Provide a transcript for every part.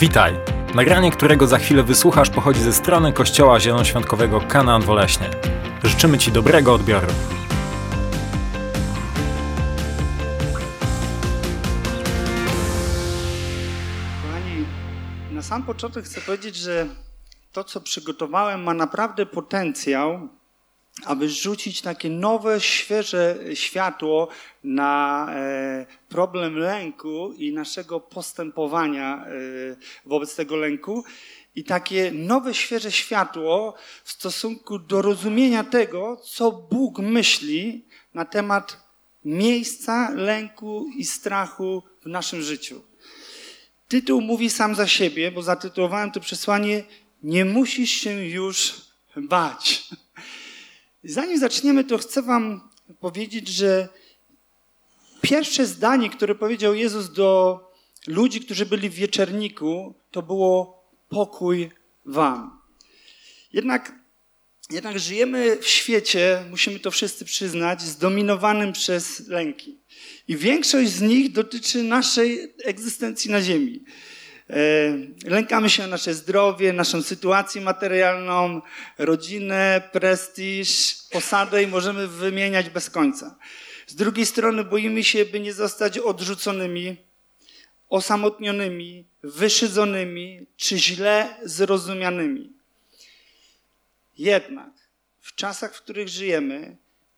Witaj! Nagranie, którego za chwilę wysłuchasz, pochodzi ze strony Kościoła Zielonoświątkowego Kanaan Woleśnie. Życzymy Ci dobrego odbioru. Kochani, na sam początek chcę powiedzieć, że to, co przygotowałem, ma naprawdę potencjał, aby rzucić takie nowe, świeże światło na e, problem lęku i naszego postępowania e, wobec tego lęku. I takie nowe, świeże światło w stosunku do rozumienia tego, co Bóg myśli na temat miejsca lęku i strachu w naszym życiu. Tytuł mówi sam za siebie, bo zatytułowałem to przesłanie Nie musisz się już bać. Zanim zaczniemy, to chcę Wam powiedzieć, że pierwsze zdanie, które powiedział Jezus do ludzi, którzy byli w wieczerniku, to było pokój Wam. Jednak, jednak żyjemy w świecie, musimy to wszyscy przyznać, zdominowanym przez lęki. I większość z nich dotyczy naszej egzystencji na Ziemi. E, lękamy się o nasze zdrowie, naszą sytuację materialną, rodzinę, prestiż, posadę i możemy wymieniać bez końca. Z drugiej strony boimy się, by nie zostać odrzuconymi, osamotnionymi, wyszydzonymi czy źle zrozumianymi. Jednak w czasach, w których żyjemy,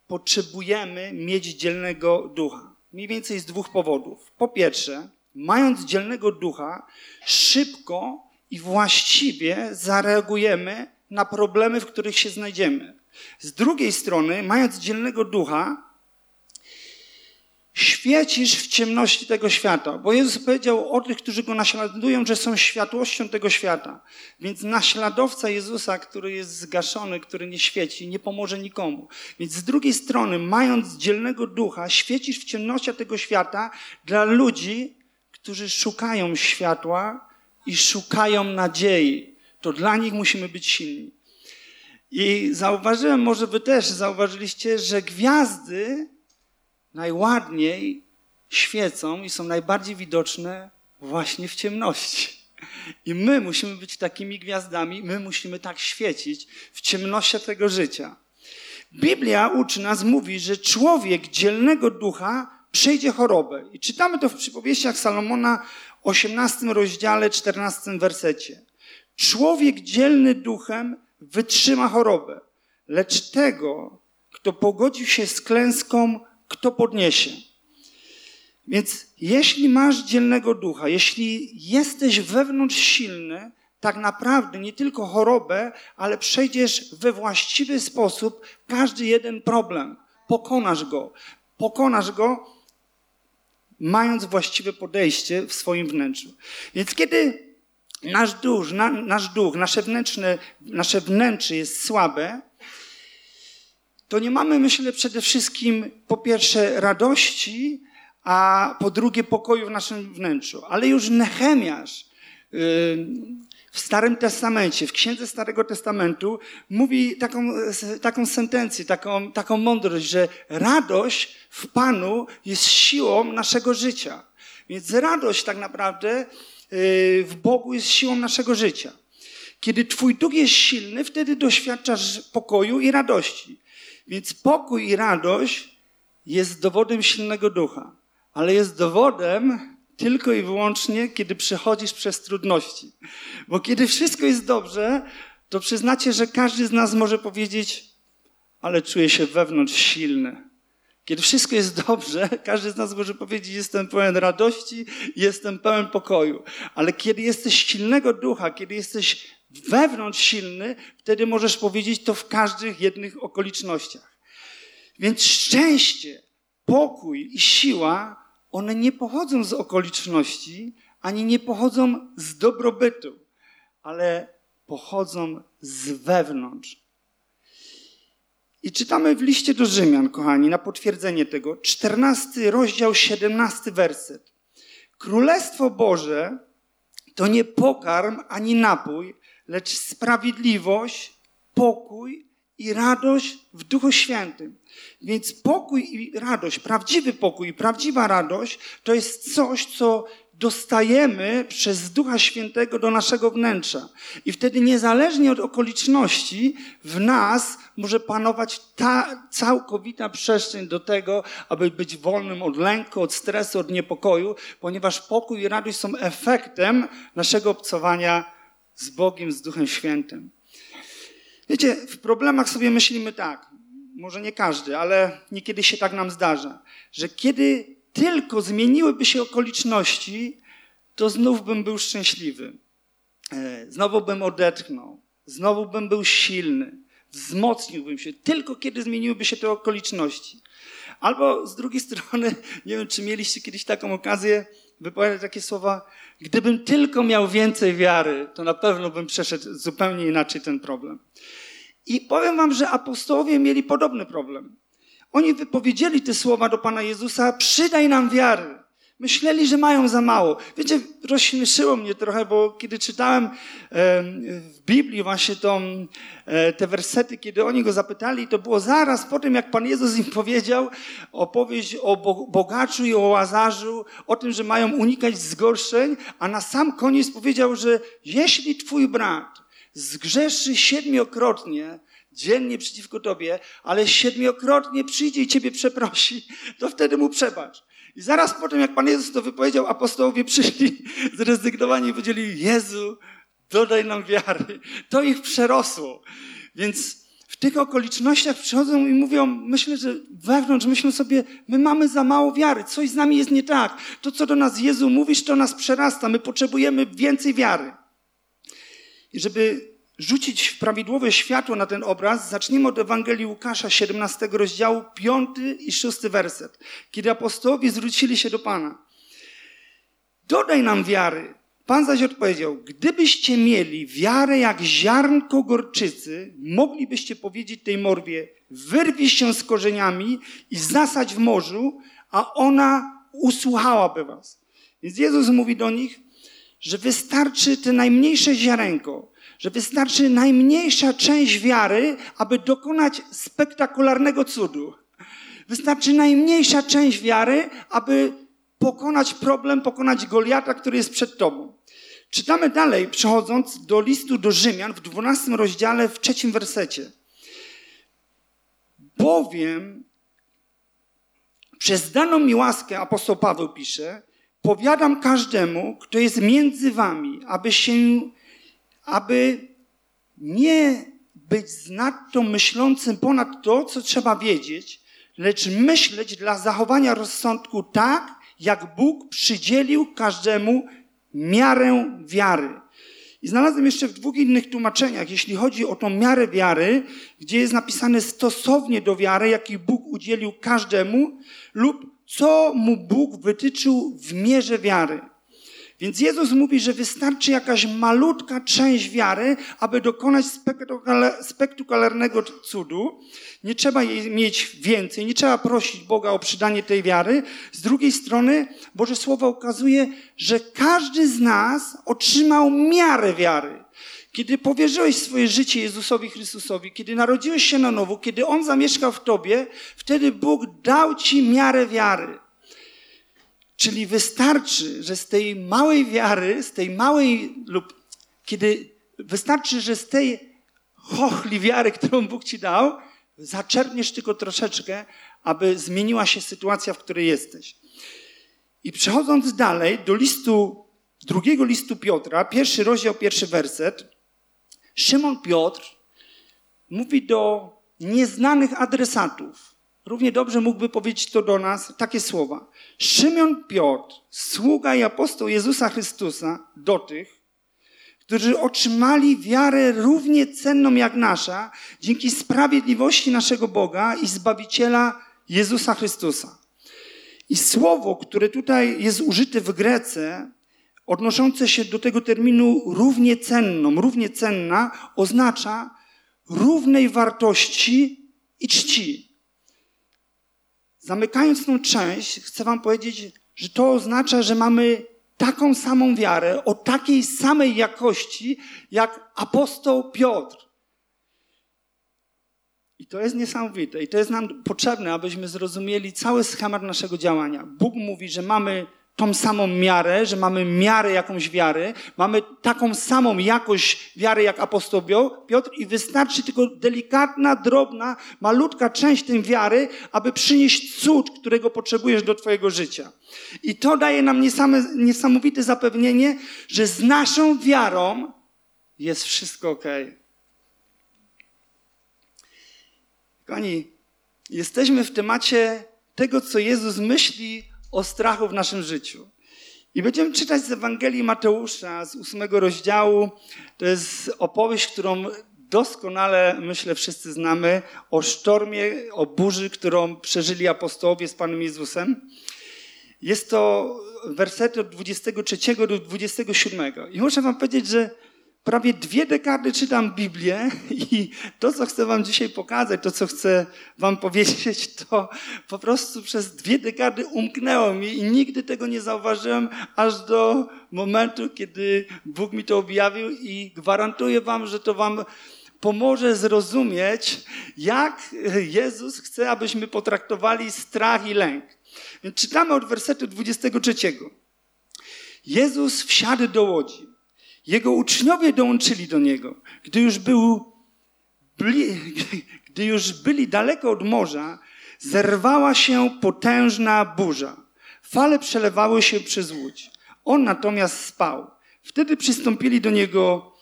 potrzebujemy mieć dzielnego ducha. Mniej więcej z dwóch powodów. Po pierwsze, mając dzielnego ducha, szybko i właściwie zareagujemy na problemy, w których się znajdziemy. Z drugiej strony, mając dzielnego ducha, świecisz w ciemności tego świata. Bo Jezus powiedział o tych, którzy go naśladują, że są światłością tego świata. Więc naśladowca Jezusa, który jest zgaszony, który nie świeci, nie pomoże nikomu. Więc z drugiej strony, mając dzielnego ducha, świecisz w ciemnościach tego świata dla ludzi, którzy szukają światła i szukają nadziei. To dla nich musimy być silni. I zauważyłem, może wy też zauważyliście, że gwiazdy najładniej świecą i są najbardziej widoczne właśnie w ciemności. I my musimy być takimi gwiazdami, my musimy tak świecić w ciemnościach tego życia. Biblia uczy nas, mówi, że człowiek dzielnego ducha przejdzie chorobę. I czytamy to w przypowieściach Salomona, 18 rozdziale, 14 wersecie. Człowiek dzielny duchem wytrzyma chorobę, lecz tego, kto pogodził się z klęską, kto podniesie. Więc jeśli masz dzielnego ducha, jeśli jesteś wewnątrz silny, tak naprawdę nie tylko chorobę, ale przejdziesz we właściwy sposób każdy jeden problem. Pokonasz go. Pokonasz go, mając właściwe podejście w swoim wnętrzu. Więc kiedy nasz duch, na, nasz duch nasze, wnętrzne, nasze wnętrze jest słabe, to nie mamy, myślę, przede wszystkim po pierwsze radości, a po drugie pokoju w naszym wnętrzu. Ale już Nehemiasz yy, w Starym Testamencie, w Księdze Starego Testamentu mówi taką, taką sentencję, taką, taką mądrość, że radość w Panu jest siłą naszego życia. Więc radość tak naprawdę yy, w Bogu jest siłą naszego życia. Kiedy Twój duch jest silny, wtedy doświadczasz pokoju i radości. Więc pokój i radość jest dowodem silnego ducha, ale jest dowodem tylko i wyłącznie, kiedy przechodzisz przez trudności. Bo kiedy wszystko jest dobrze, to przyznacie, że każdy z nas może powiedzieć, ale czuję się wewnątrz silny. Kiedy wszystko jest dobrze, każdy z nas może powiedzieć, jestem pełen radości, jestem pełen pokoju. Ale kiedy jesteś silnego ducha, kiedy jesteś wewnątrz silny, wtedy możesz powiedzieć to w każdych jednych okolicznościach. Więc szczęście, pokój i siła, one nie pochodzą z okoliczności, ani nie pochodzą z dobrobytu, ale pochodzą z wewnątrz. I czytamy w liście do Rzymian, kochani, na potwierdzenie tego, 14 rozdział, 17 werset. Królestwo Boże to nie pokarm ani napój, lecz sprawiedliwość, pokój i radość w Duchu Świętym. Więc pokój i radość, prawdziwy pokój i prawdziwa radość to jest coś, co dostajemy przez Ducha Świętego do naszego wnętrza. I wtedy niezależnie od okoliczności w nas może panować ta całkowita przestrzeń do tego, aby być wolnym od lęku, od stresu, od niepokoju, ponieważ pokój i radość są efektem naszego obcowania z Bogiem, z Duchem Świętym. Wiecie, w problemach sobie myślimy tak, może nie każdy, ale niekiedy się tak nam zdarza, że kiedy tylko zmieniłyby się okoliczności, to znów bym był szczęśliwy. E, znowu bym odetchnął. Znowu bym był silny. Wzmocniłbym się. Tylko kiedy zmieniłyby się te okoliczności. Albo z drugiej strony, nie wiem, czy mieliście kiedyś taką okazję wypowiadać takie słowa, gdybym tylko miał więcej wiary, to na pewno bym przeszedł zupełnie inaczej ten problem. I powiem wam, że apostołowie mieli podobny problem. Oni wypowiedzieli te słowa do Pana Jezusa, przydaj nam wiary. Myśleli, że mają za mało. Wiecie, rozśmieszyło mnie trochę, bo kiedy czytałem w Biblii właśnie tą, e, te wersety, kiedy oni go zapytali, to było zaraz po tym, jak Pan Jezus im powiedział opowieść o bogaczu i o łazarzu, o tym, że mają unikać zgorszeń, a na sam koniec powiedział, że jeśli Twój brat zgrzeszy siedmiokrotnie, dziennie przeciwko tobie, ale siedmiokrotnie przyjdzie i ciebie przeprosi, to wtedy mu przebacz. I zaraz po tym, jak Pan Jezus to wypowiedział, apostołowie przyszli zrezygnowani i powiedzieli, Jezu, dodaj nam wiary. To ich przerosło. Więc w tych okolicznościach przychodzą i mówią, myślę, że wewnątrz myślą sobie, my mamy za mało wiary, coś z nami jest nie tak. To, co do nas Jezu mówisz, to nas przerasta, my potrzebujemy więcej wiary. I żeby rzucić w prawidłowe światło na ten obraz, zacznijmy od Ewangelii Łukasza, 17 rozdziału, 5 i 6 werset, kiedy apostołowie zwrócili się do Pana. Dodaj nam wiary. Pan zaś odpowiedział, gdybyście mieli wiarę jak ziarnko gorczycy, moglibyście powiedzieć tej morwie, wyrwij się z korzeniami i zasadź w morzu, a ona usłuchałaby was. Więc Jezus mówi do nich, że wystarczy te najmniejsze ziarenko, że wystarczy najmniejsza część wiary, aby dokonać spektakularnego cudu. Wystarczy najmniejsza część wiary, aby pokonać problem, pokonać Goliata, który jest przed tobą. Czytamy dalej, przechodząc do listu do Rzymian w 12 rozdziale, w trzecim wersecie. Bowiem przez daną mi łaskę, apostoł Paweł pisze, powiadam każdemu, kto jest między wami, aby się aby nie być znadto myślącym ponad to, co trzeba wiedzieć, lecz myśleć dla zachowania rozsądku tak, jak Bóg przydzielił każdemu miarę wiary. I znalazłem jeszcze w dwóch innych tłumaczeniach, jeśli chodzi o tą miarę wiary, gdzie jest napisane stosownie do wiary, jaki Bóg udzielił każdemu, lub co mu Bóg wytyczył w mierze wiary. Więc Jezus mówi, że wystarczy jakaś malutka część wiary, aby dokonać spektakularnego cudu. Nie trzeba jej mieć więcej, nie trzeba prosić Boga o przydanie tej wiary. Z drugiej strony Boże Słowo ukazuje, że każdy z nas otrzymał miarę wiary. Kiedy powierzyłeś swoje życie Jezusowi Chrystusowi, kiedy narodziłeś się na nowo, kiedy On zamieszkał w Tobie, wtedy Bóg dał Ci miarę wiary. Czyli wystarczy, że z tej małej wiary, z tej małej lub kiedy wystarczy, że z tej chochli wiary, którą Bóg ci dał, zaczerpniesz tylko troszeczkę, aby zmieniła się sytuacja, w której jesteś. I przechodząc dalej do listu, drugiego listu Piotra, pierwszy rozdział, pierwszy werset, Szymon Piotr mówi do nieznanych adresatów. Równie dobrze mógłby powiedzieć to do nas takie słowa. Szymon Piotr, sługa i apostoł Jezusa Chrystusa, do tych, którzy otrzymali wiarę równie cenną jak nasza, dzięki sprawiedliwości naszego Boga i Zbawiciela Jezusa Chrystusa. I słowo, które tutaj jest użyte w Grece, odnoszące się do tego terminu równie cenną, równie cenna, oznacza równej wartości i czci. Zamykając tą część, chcę Wam powiedzieć, że to oznacza, że mamy taką samą wiarę, o takiej samej jakości, jak apostoł Piotr. I to jest niesamowite. I to jest nam potrzebne, abyśmy zrozumieli cały schemat naszego działania. Bóg mówi, że mamy tą samą miarę, że mamy miarę jakąś wiary, mamy taką samą jakość wiary jak apostoł Piotr i wystarczy tylko delikatna, drobna, malutka część tej wiary, aby przynieść cud, którego potrzebujesz do twojego życia. I to daje nam niesamowite zapewnienie, że z naszą wiarą jest wszystko ok. Kochani, jesteśmy w temacie tego, co Jezus myśli o strachu w naszym życiu. I będziemy czytać z Ewangelii Mateusza z ósmego rozdziału. To jest opowieść, którą doskonale, myślę, wszyscy znamy, o sztormie, o burzy, którą przeżyli apostołowie z Panem Jezusem. Jest to wersety od 23 do 27. I muszę wam powiedzieć, że prawie dwie dekady czytam Biblię i to, co chcę Wam dzisiaj pokazać, to, co chcę Wam powiedzieć, to po prostu przez dwie dekady umknęło mi i nigdy tego nie zauważyłem, aż do momentu, kiedy Bóg mi to objawił i gwarantuję Wam, że to Wam pomoże zrozumieć, jak Jezus chce, abyśmy potraktowali strach i lęk. Czytamy od wersetu 23. Jezus wsiadł do łodzi jego uczniowie dołączyli do niego. Gdy już, był, gdy już byli daleko od morza, zerwała się potężna burza. Fale przelewały się przez łódź. On natomiast spał. Wtedy przystąpili do niego,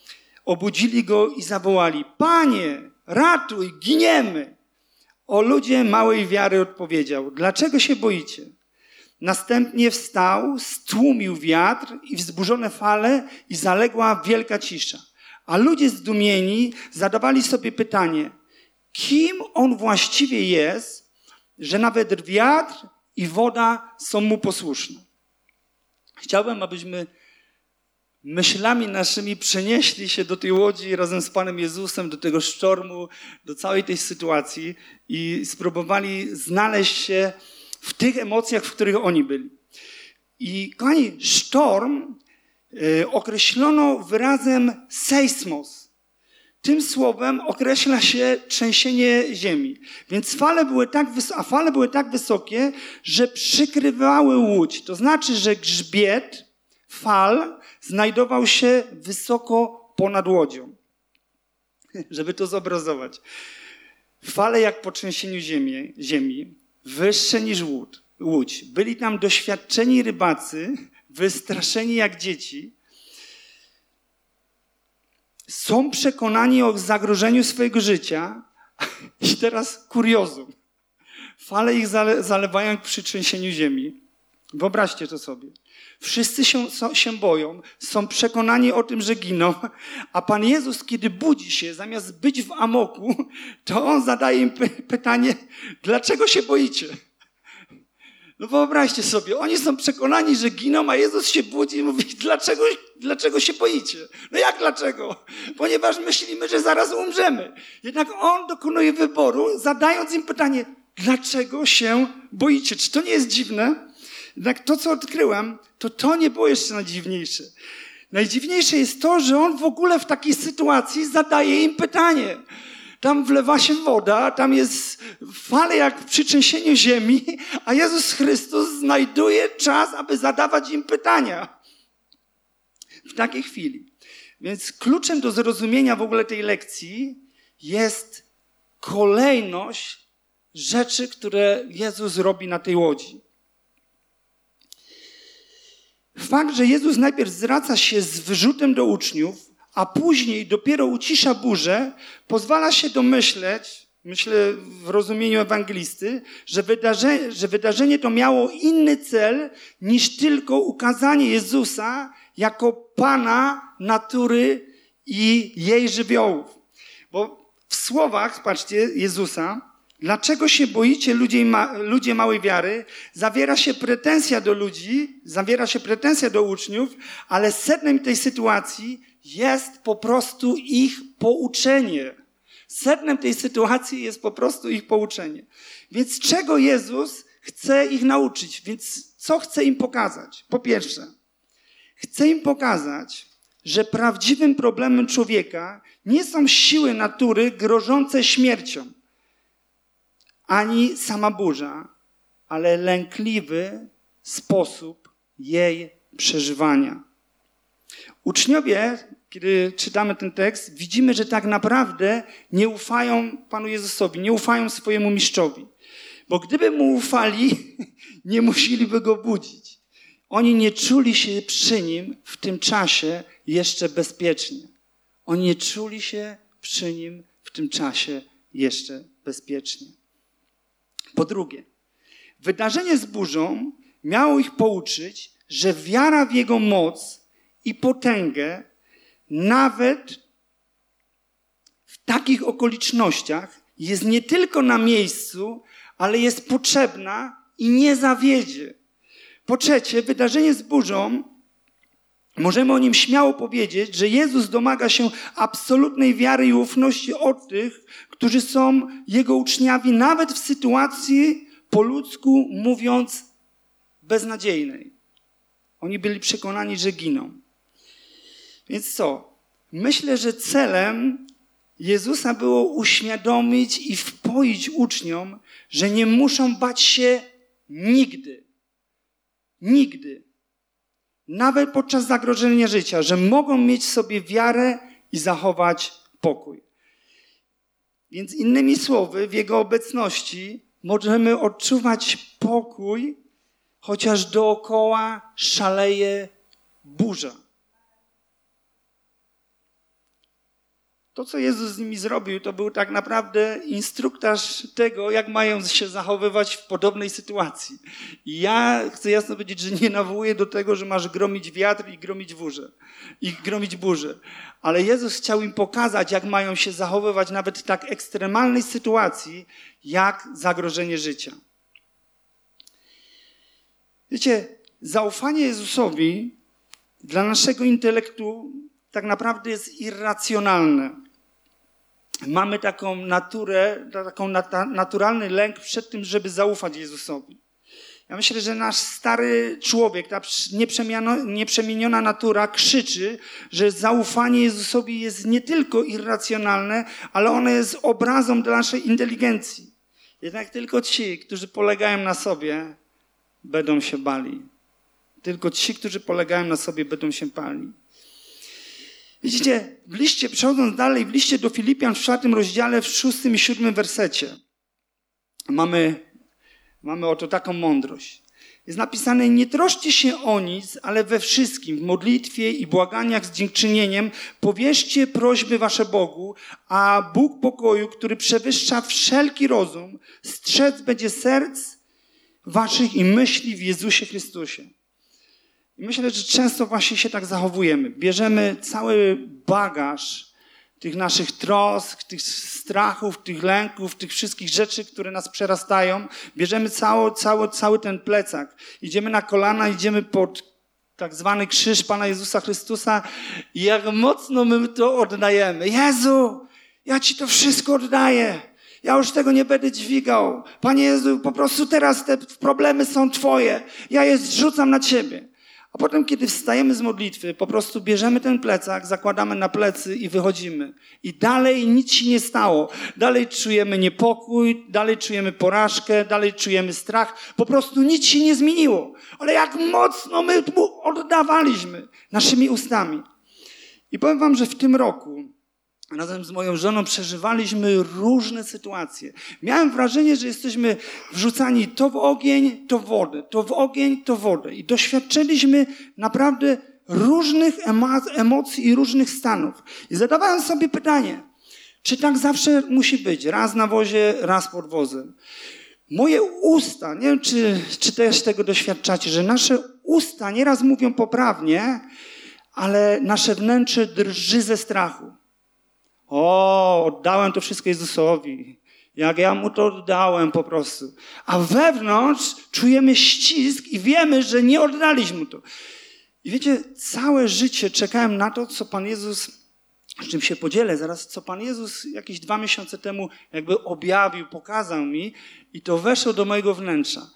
obudzili go i zawołali: Panie, ratuj, giniemy! O ludzie małej wiary odpowiedział: Dlaczego się boicie? Następnie wstał, stłumił wiatr i wzburzone fale i zaległa wielka cisza. A ludzie zdumieni zadawali sobie pytanie, kim on właściwie jest, że nawet wiatr i woda są mu posłuszne. Chciałbym, abyśmy myślami naszymi przenieśli się do tej łodzi razem z Panem Jezusem, do tego sztormu, do całej tej sytuacji i spróbowali znaleźć się w tych emocjach, w których oni byli. I kochani, sztorm y, określono wyrazem seismos. Tym słowem określa się trzęsienie ziemi. Więc fale były tak, a fale były tak wysokie, że przykrywały łódź. To znaczy, że grzbiet fal znajdował się wysoko ponad łodzią. Żeby to zobrazować. Fale jak po trzęsieniu ziemi, ziemi wyższe niż łódź. Byli tam doświadczeni rybacy, wystraszeni jak dzieci. Są przekonani o zagrożeniu swojego życia. I teraz kuriozum. Fale ich zalewają przy trzęsieniu ziemi. Wyobraźcie to sobie. Wszyscy się, się boją, są przekonani o tym, że giną, a Pan Jezus, kiedy budzi się, zamiast być w amoku, to On zadaje im pytanie, dlaczego się boicie? No wyobraźcie sobie, oni są przekonani, że giną, a Jezus się budzi i mówi, dlaczego, dlaczego się boicie? No jak dlaczego? Ponieważ myślimy, że zaraz umrzemy. Jednak On dokonuje wyboru, zadając im pytanie, dlaczego się boicie? Czy to nie jest dziwne? Jednak to, co odkryłem, to to nie było jeszcze najdziwniejsze. Najdziwniejsze jest to, że on w ogóle w takiej sytuacji zadaje im pytanie. Tam wlewa się woda, tam jest fale jak przy trzęsieniu ziemi, a Jezus Chrystus znajduje czas, aby zadawać im pytania. W takiej chwili. Więc kluczem do zrozumienia w ogóle tej lekcji jest kolejność rzeczy, które Jezus robi na tej łodzi. Fakt, że Jezus najpierw zwraca się z wyrzutem do uczniów, a później dopiero ucisza burzę, pozwala się domyśleć, myślę w rozumieniu ewangelisty, że wydarzenie, że wydarzenie to miało inny cel niż tylko ukazanie Jezusa jako Pana natury i jej żywiołów. Bo w słowach, patrzcie, Jezusa, Dlaczego się boicie ludzie, ma, ludzie małej wiary? Zawiera się pretensja do ludzi, zawiera się pretensja do uczniów, ale sednem tej sytuacji jest po prostu ich pouczenie. Sednem tej sytuacji jest po prostu ich pouczenie. Więc czego Jezus chce ich nauczyć? Więc co chce im pokazać? Po pierwsze, chce im pokazać, że prawdziwym problemem człowieka nie są siły natury grożące śmiercią ani sama burza, ale lękliwy sposób jej przeżywania. Uczniowie, kiedy czytamy ten tekst, widzimy, że tak naprawdę nie ufają Panu Jezusowi, nie ufają swojemu mistrzowi. Bo gdyby mu ufali, nie musieliby go budzić. Oni nie czuli się przy nim w tym czasie jeszcze bezpiecznie. Oni nie czuli się przy nim w tym czasie jeszcze bezpiecznie. Po drugie, wydarzenie z burzą miało ich pouczyć, że wiara w jego moc i potęgę, nawet w takich okolicznościach, jest nie tylko na miejscu, ale jest potrzebna i nie zawiedzie. Po trzecie, wydarzenie z burzą, możemy o nim śmiało powiedzieć, że Jezus domaga się absolutnej wiary i ufności od tych, którzy są Jego uczniami, nawet w sytuacji, po ludzku mówiąc, beznadziejnej. Oni byli przekonani, że giną. Więc co? Myślę, że celem Jezusa było uświadomić i wpoić uczniom, że nie muszą bać się nigdy. Nigdy. Nawet podczas zagrożenia życia, że mogą mieć sobie wiarę i zachować pokój. Więc innymi słowy, w Jego obecności możemy odczuwać pokój, chociaż dookoła szaleje burza. To, co Jezus z nimi zrobił, to był tak naprawdę instruktaż tego, jak mają się zachowywać w podobnej sytuacji. I ja chcę jasno powiedzieć, że nie nawołuję do tego, że masz gromić wiatr i gromić burzę. I gromić burzę. Ale Jezus chciał im pokazać, jak mają się zachowywać nawet w tak ekstremalnej sytuacji, jak zagrożenie życia. Wiecie, zaufanie Jezusowi dla naszego intelektu tak naprawdę jest irracjonalne mamy taką naturę, taką naturalny lęk przed tym, żeby zaufać Jezusowi. Ja myślę, że nasz stary człowiek, ta nieprzemieniona natura krzyczy, że zaufanie Jezusowi jest nie tylko irracjonalne, ale ono jest obrazą dla naszej inteligencji. Jednak tylko ci, którzy polegają na sobie, będą się bali. Tylko ci, którzy polegają na sobie, będą się bali. Widzicie, w liście, przechodząc dalej, w liście do Filipian w czwartym rozdziale, w szóstym i siódmym wersecie mamy, mamy oto taką mądrość. Jest napisane, nie troszcie się o nic, ale we wszystkim, w modlitwie i błaganiach z dziękczynieniem, powierzcie prośby wasze Bogu, a Bóg pokoju, który przewyższa wszelki rozum, strzec będzie serc waszych i myśli w Jezusie Chrystusie. I myślę, że często właśnie się tak zachowujemy. Bierzemy cały bagaż tych naszych trosk, tych strachów, tych lęków, tych wszystkich rzeczy, które nas przerastają. Bierzemy cały, cały, cały ten plecak. Idziemy na kolana, idziemy pod tak zwany krzyż Pana Jezusa Chrystusa i jak mocno my to oddajemy. Jezu, ja Ci to wszystko oddaję. Ja już tego nie będę dźwigał. Panie Jezu, po prostu teraz te problemy są Twoje. Ja je zrzucam na Ciebie. A potem, kiedy wstajemy z modlitwy, po prostu bierzemy ten plecak, zakładamy na plecy i wychodzimy. I dalej nic się nie stało. Dalej czujemy niepokój, dalej czujemy porażkę, dalej czujemy strach. Po prostu nic się nie zmieniło. Ale jak mocno my mu oddawaliśmy naszymi ustami. I powiem wam, że w tym roku razem z moją żoną przeżywaliśmy różne sytuacje. Miałem wrażenie, że jesteśmy wrzucani to w ogień, to w wodę, to w ogień, to w wodę. I doświadczyliśmy naprawdę różnych emocji i różnych stanów. I zadawałem sobie pytanie, czy tak zawsze musi być? Raz na wozie, raz pod wozem. Moje usta, nie wiem, czy, czy też tego doświadczacie, że nasze usta nieraz mówią poprawnie, ale nasze wnętrze drży ze strachu. O, oddałem to wszystko Jezusowi. Jak ja mu to oddałem po prostu. A wewnątrz czujemy ścisk i wiemy, że nie oddaliśmy to. I wiecie, całe życie czekałem na to, co Pan Jezus, z czym się podzielę zaraz, co Pan Jezus jakieś dwa miesiące temu jakby objawił, pokazał mi i to weszło do mojego wnętrza.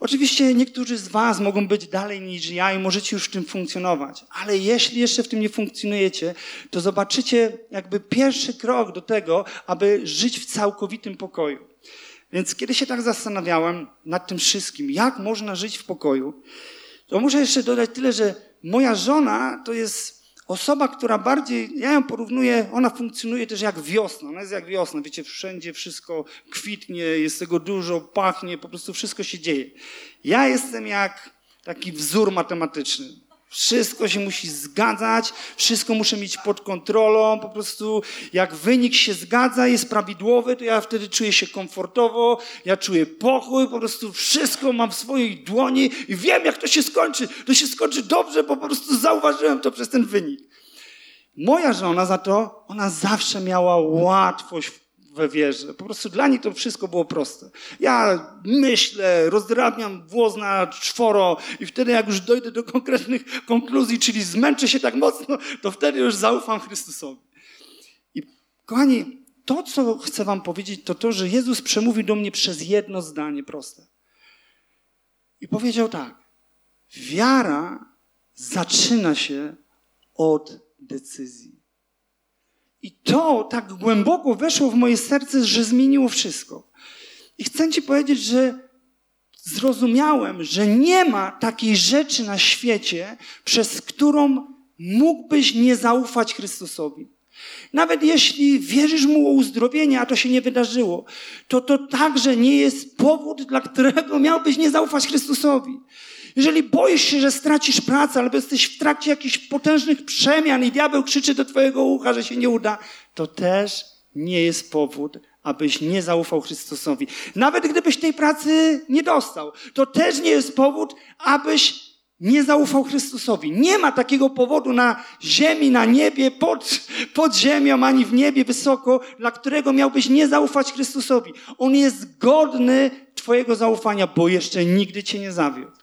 Oczywiście niektórzy z Was mogą być dalej niż ja i możecie już w tym funkcjonować, ale jeśli jeszcze w tym nie funkcjonujecie, to zobaczycie jakby pierwszy krok do tego, aby żyć w całkowitym pokoju. Więc kiedy się tak zastanawiałem nad tym wszystkim, jak można żyć w pokoju, To muszę jeszcze dodać tyle, że moja żona to jest osoba, która bardziej, ja ją porównuję, ona funkcjonuje też jak wiosna. Ona jest jak wiosna, wiecie, wszędzie wszystko kwitnie, jest tego dużo, pachnie, po prostu wszystko się dzieje. Ja jestem jak taki wzór matematyczny. Wszystko się musi zgadzać, wszystko muszę mieć pod kontrolą. Po prostu jak wynik się zgadza, jest prawidłowy, to ja wtedy czuję się komfortowo, ja czuję pokój, po prostu wszystko mam w swojej dłoni i wiem, jak to się skończy. To się skończy dobrze, bo po prostu zauważyłem to przez ten wynik. Moja żona za to, ona zawsze miała łatwość we wierze. Po prostu dla niej to wszystko było proste. Ja myślę, rozdrabniam włos na czworo i wtedy jak już dojdę do konkretnych konkluzji, czyli zmęczę się tak mocno, to wtedy już zaufam Chrystusowi. I kochani, to, co chcę wam powiedzieć, to to, że Jezus przemówił do mnie przez jedno zdanie proste. I powiedział tak. Wiara zaczyna się od decyzji. I to tak głęboko weszło w moje serce, że zmieniło wszystko. I chcę Ci powiedzieć, że zrozumiałem, że nie ma takiej rzeczy na świecie, przez którą mógłbyś nie zaufać Chrystusowi. Nawet jeśli wierzysz mu o uzdrowienie, a to się nie wydarzyło, to to także nie jest powód, dla którego miałbyś nie zaufać Chrystusowi. Jeżeli boisz się, że stracisz pracę, albo jesteś w trakcie jakichś potężnych przemian i diabeł krzyczy do twojego ucha, że się nie uda, to też nie jest powód, abyś nie zaufał Chrystusowi. Nawet gdybyś tej pracy nie dostał, to też nie jest powód, abyś nie zaufał Chrystusowi. Nie ma takiego powodu na ziemi, na niebie, pod, pod ziemią, ani w niebie wysoko, dla którego miałbyś nie zaufać Chrystusowi. On jest godny Twojego zaufania, bo jeszcze nigdy Cię nie zawiódł.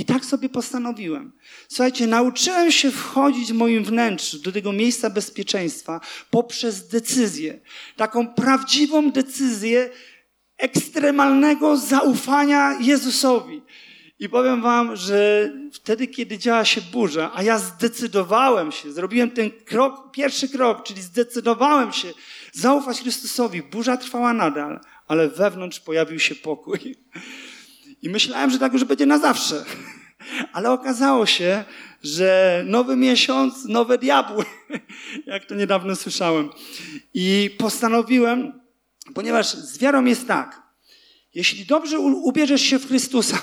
I tak sobie postanowiłem. Słuchajcie, nauczyłem się wchodzić w moim wnętrzu do tego miejsca bezpieczeństwa poprzez decyzję. Taką prawdziwą decyzję ekstremalnego zaufania Jezusowi. I powiem wam, że wtedy, kiedy działa się burza, a ja zdecydowałem się, zrobiłem ten krok, pierwszy krok, czyli zdecydowałem się zaufać Chrystusowi. Burza trwała nadal, ale wewnątrz pojawił się pokój. I myślałem, że tak już będzie na zawsze. Ale okazało się, że nowy miesiąc, nowe diabły, jak to niedawno słyszałem. I postanowiłem, ponieważ z wiarą jest tak, jeśli dobrze ubierzesz się w Chrystusa,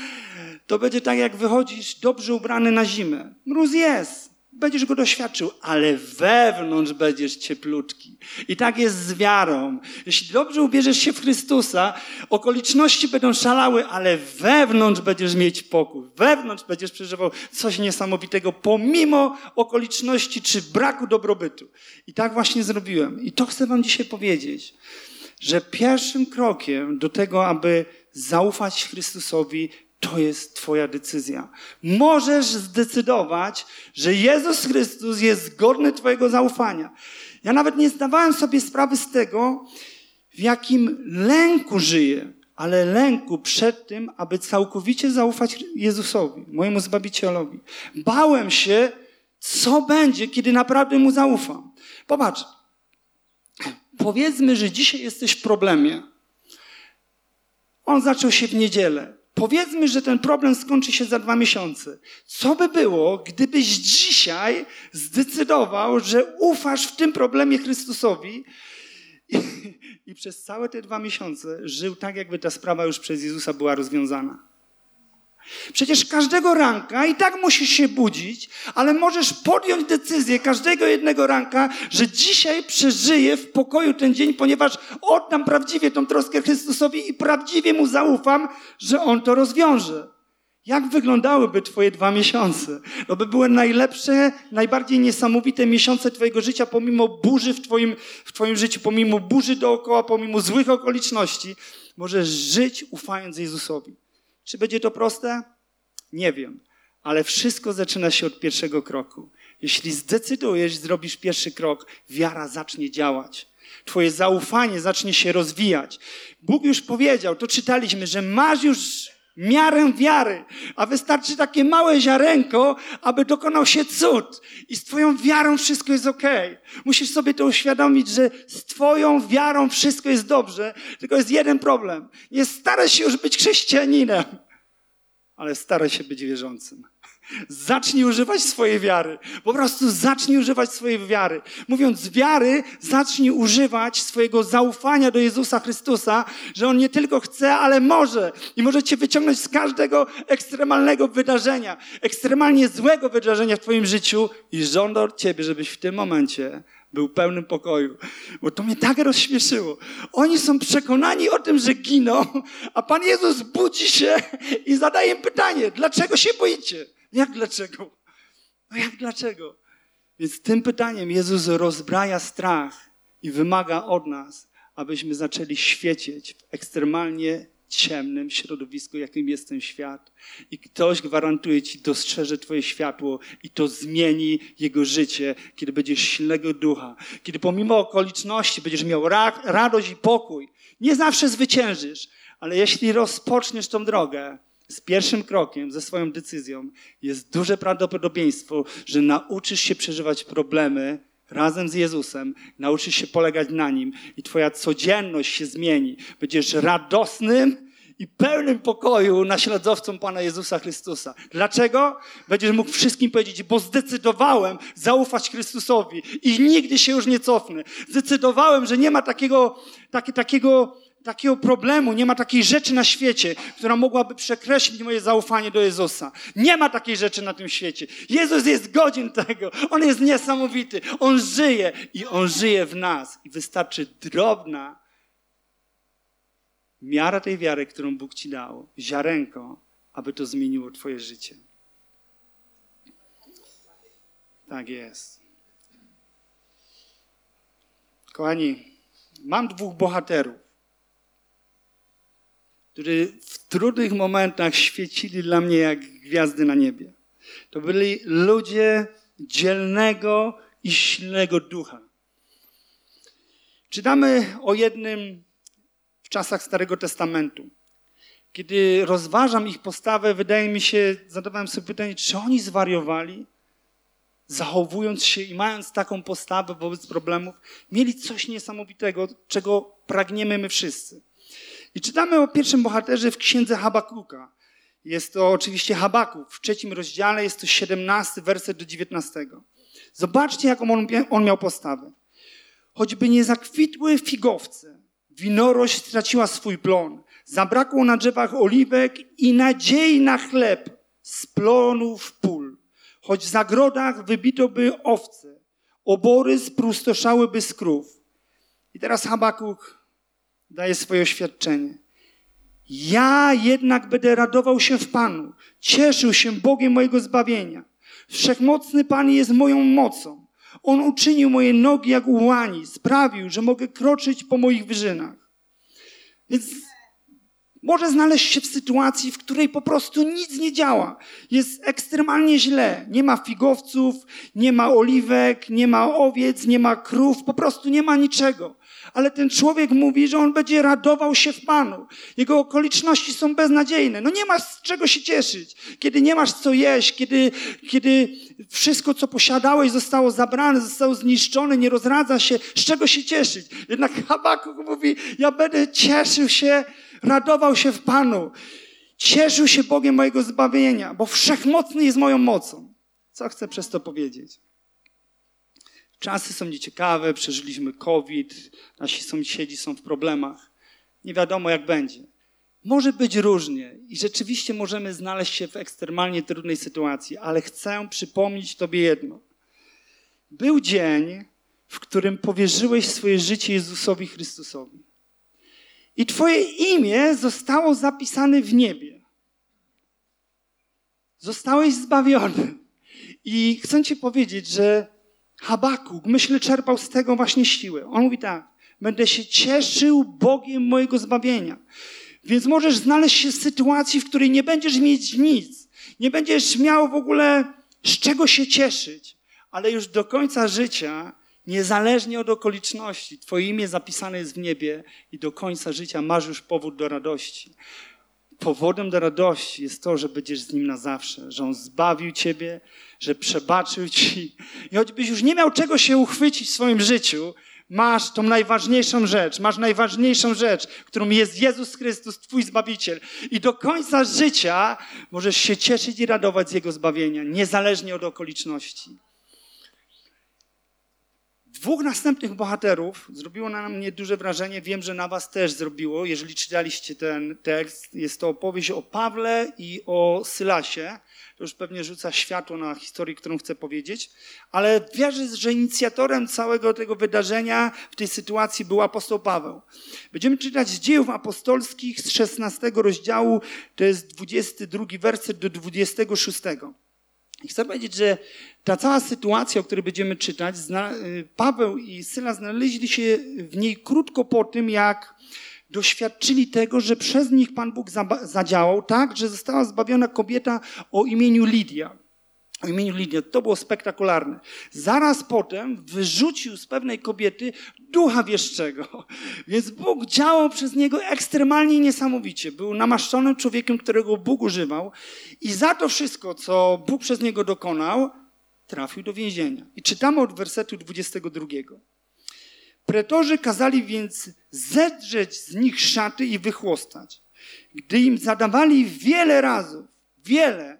to będzie tak, jak wychodzisz dobrze ubrany na zimę. Mróz jest, będziesz go doświadczył, ale wewnątrz będziesz cieplutki. I tak jest z wiarą. Jeśli dobrze ubierzesz się w Chrystusa, okoliczności będą szalały, ale wewnątrz będziesz mieć pokój. Wewnątrz będziesz przeżywał coś niesamowitego, pomimo okoliczności czy braku dobrobytu. I tak właśnie zrobiłem. I to chcę Wam dzisiaj powiedzieć, że pierwszym krokiem do tego, aby zaufać Chrystusowi, to jest Twoja decyzja. Możesz zdecydować, że Jezus Chrystus jest godny Twojego zaufania. Ja nawet nie zdawałem sobie sprawy z tego, w jakim lęku żyję, ale lęku przed tym, aby całkowicie zaufać Jezusowi, mojemu Zbawicielowi. Bałem się, co będzie, kiedy naprawdę Mu zaufam. Popatrz, powiedzmy, że dzisiaj jesteś w problemie. On zaczął się w niedzielę. Powiedzmy, że ten problem skończy się za dwa miesiące. Co by było, gdybyś dzisiaj zdecydował, że ufasz w tym problemie Chrystusowi i, i przez całe te dwa miesiące żył tak, jakby ta sprawa już przez Jezusa była rozwiązana? Przecież każdego ranka i tak musisz się budzić, ale możesz podjąć decyzję każdego jednego ranka, że dzisiaj przeżyję w pokoju ten dzień, ponieważ oddam prawdziwie tą troskę Chrystusowi i prawdziwie Mu zaufam, że On to rozwiąże. Jak wyglądałyby Twoje dwa miesiące? To by były najlepsze, najbardziej niesamowite miesiące Twojego życia, pomimo burzy w Twoim, w twoim życiu, pomimo burzy dookoła, pomimo złych okoliczności. Możesz żyć ufając Jezusowi. Czy będzie to proste? Nie wiem, ale wszystko zaczyna się od pierwszego kroku. Jeśli zdecydujesz, zrobisz pierwszy krok, wiara zacznie działać. Twoje zaufanie zacznie się rozwijać. Bóg już powiedział, to czytaliśmy, że masz już miarę wiary, a wystarczy takie małe ziarenko, aby dokonał się cud. I z Twoją wiarą wszystko jest ok. Musisz sobie to uświadomić, że z Twoją wiarą wszystko jest dobrze, tylko jest jeden problem. Nie staraj się już być chrześcijaninem. ale staraj się być wierzącym. Zacznij używać swojej wiary. Po prostu zacznij używać swojej wiary. Mówiąc wiary, zacznij używać swojego zaufania do Jezusa Chrystusa, że On nie tylko chce, ale może. I może Cię wyciągnąć z każdego ekstremalnego wydarzenia, ekstremalnie złego wydarzenia w Twoim życiu i żąda od Ciebie, żebyś w tym momencie był pełnym pokoju. Bo to mnie tak rozśmieszyło. Oni są przekonani o tym, że giną, a Pan Jezus budzi się i zadaje im pytanie, dlaczego się boicie? Jak dlaczego? No jak dlaczego? Więc tym pytaniem Jezus rozbraja strach i wymaga od nas, abyśmy zaczęli świecić w ekstremalnie ciemnym środowisku, jakim jest ten świat. I ktoś gwarantuje ci, dostrzeże Twoje światło i to zmieni jego życie, kiedy będziesz silnego ducha, kiedy pomimo okoliczności będziesz miał ra radość i pokój. Nie zawsze zwyciężysz, ale jeśli rozpoczniesz tą drogę, z pierwszym krokiem, ze swoją decyzją, jest duże prawdopodobieństwo, że nauczysz się przeżywać problemy razem z Jezusem, nauczysz się polegać na Nim i Twoja codzienność się zmieni. Będziesz radosnym i pełnym pokoju naśladowcą Pana Jezusa Chrystusa. Dlaczego? Będziesz mógł wszystkim powiedzieć, bo zdecydowałem zaufać Chrystusowi i nigdy się już nie cofnę. Zdecydowałem, że nie ma takiego, takie, takiego takiego problemu, nie ma takiej rzeczy na świecie, która mogłaby przekreślić moje zaufanie do Jezusa. Nie ma takiej rzeczy na tym świecie. Jezus jest godzien tego. On jest niesamowity. On żyje i On żyje w nas. I wystarczy drobna miara tej wiary, którą Bóg Ci dał, ziarenko, aby to zmieniło Twoje życie. Tak jest. Kochani, mam dwóch bohaterów którzy w trudnych momentach świecili dla mnie jak gwiazdy na niebie. To byli ludzie dzielnego i silnego ducha. Czytamy o jednym w czasach Starego Testamentu. Kiedy rozważam ich postawę, wydaje mi się, zadawałem sobie pytanie, czy oni zwariowali, zachowując się i mając taką postawę wobec problemów, mieli coś niesamowitego, czego pragniemy my wszyscy. I czytamy o pierwszym bohaterze w księdze Habakuka. Jest to oczywiście Habakuk. W trzecim rozdziale jest to 17 werset do 19. Zobaczcie, jaką on, on miał postawę. Choćby nie zakwitły figowce, winorość straciła swój plon, zabrakło na drzewach oliwek i nadziei na chleb z plonów pól. Choć w zagrodach wybito by owce, obory sprustoszałyby z krów. I teraz Habakuk daje swoje oświadczenie. Ja jednak będę radował się w Panu, cieszył się Bogiem mojego zbawienia. Wszechmocny Pan jest moją mocą. On uczynił moje nogi jak ułani, sprawił, że mogę kroczyć po moich wyżynach. Więc może znaleźć się w sytuacji, w której po prostu nic nie działa. Jest ekstremalnie źle. Nie ma figowców, nie ma oliwek, nie ma owiec, nie ma krów, po prostu nie ma niczego ale ten człowiek mówi, że on będzie radował się w Panu. Jego okoliczności są beznadziejne. No nie masz z czego się cieszyć. Kiedy nie masz co jeść, kiedy, kiedy wszystko, co posiadałeś, zostało zabrane, zostało zniszczone, nie rozradza się, z czego się cieszyć? Jednak Habakuk mówi, ja będę cieszył się, radował się w Panu. Cieszył się Bogiem mojego zbawienia, bo wszechmocny jest moją mocą. Co chcę przez to powiedzieć? Czasy są nieciekawe, przeżyliśmy COVID, nasi sąsiedzi są w problemach. Nie wiadomo, jak będzie. Może być różnie i rzeczywiście możemy znaleźć się w ekstremalnie trudnej sytuacji, ale chcę przypomnieć Tobie jedno. Był dzień, w którym powierzyłeś swoje życie Jezusowi Chrystusowi. I Twoje imię zostało zapisane w niebie. Zostałeś zbawiony. I chcę Ci powiedzieć, że Habakuk, myślę, czerpał z tego właśnie siłę. On mówi tak, będę się cieszył Bogiem mojego zbawienia. Więc możesz znaleźć się w sytuacji, w której nie będziesz mieć nic, nie będziesz miał w ogóle z czego się cieszyć, ale już do końca życia, niezależnie od okoliczności, Twoje imię zapisane jest w niebie i do końca życia masz już powód do radości. Powodem do radości jest to, że będziesz z Nim na zawsze, że On zbawił Ciebie, że przebaczył Ci. I choćbyś już nie miał czego się uchwycić w swoim życiu, Masz tą najważniejszą rzecz, masz najważniejszą rzecz, którą jest Jezus Chrystus, Twój Zbawiciel. I do końca życia możesz się cieszyć i radować z Jego zbawienia, niezależnie od okoliczności. Dwóch następnych bohaterów zrobiło na mnie duże wrażenie. Wiem, że na Was też zrobiło, jeżeli czytaliście ten tekst. Jest to opowieść o Pawle i o Sylasie. To już pewnie rzuca światło na historię, którą chcę powiedzieć. Ale wierzę, że inicjatorem całego tego wydarzenia w tej sytuacji był apostoł Paweł. Będziemy czytać z dziejów apostolskich z 16 rozdziału, to jest 22 werset do 26. Chcę powiedzieć, że ta cała sytuacja, o której będziemy czytać, y, Paweł i Syla znaleźli się w niej krótko po tym, jak doświadczyli tego, że przez nich Pan Bóg zadziałał tak, że została zbawiona kobieta o imieniu Lidia. O imieniu Lidia. To było spektakularne. Zaraz potem wyrzucił z pewnej kobiety ducha wieszczego. Więc Bóg działał przez niego ekstremalnie niesamowicie. Był namaszczonym człowiekiem, którego Bóg używał i za to wszystko, co Bóg przez niego dokonał, trafił do więzienia. I czytamy od wersetu 22. Pretorzy kazali więc zedrzeć z nich szaty i wychłostać. Gdy im zadawali wiele razy, wiele,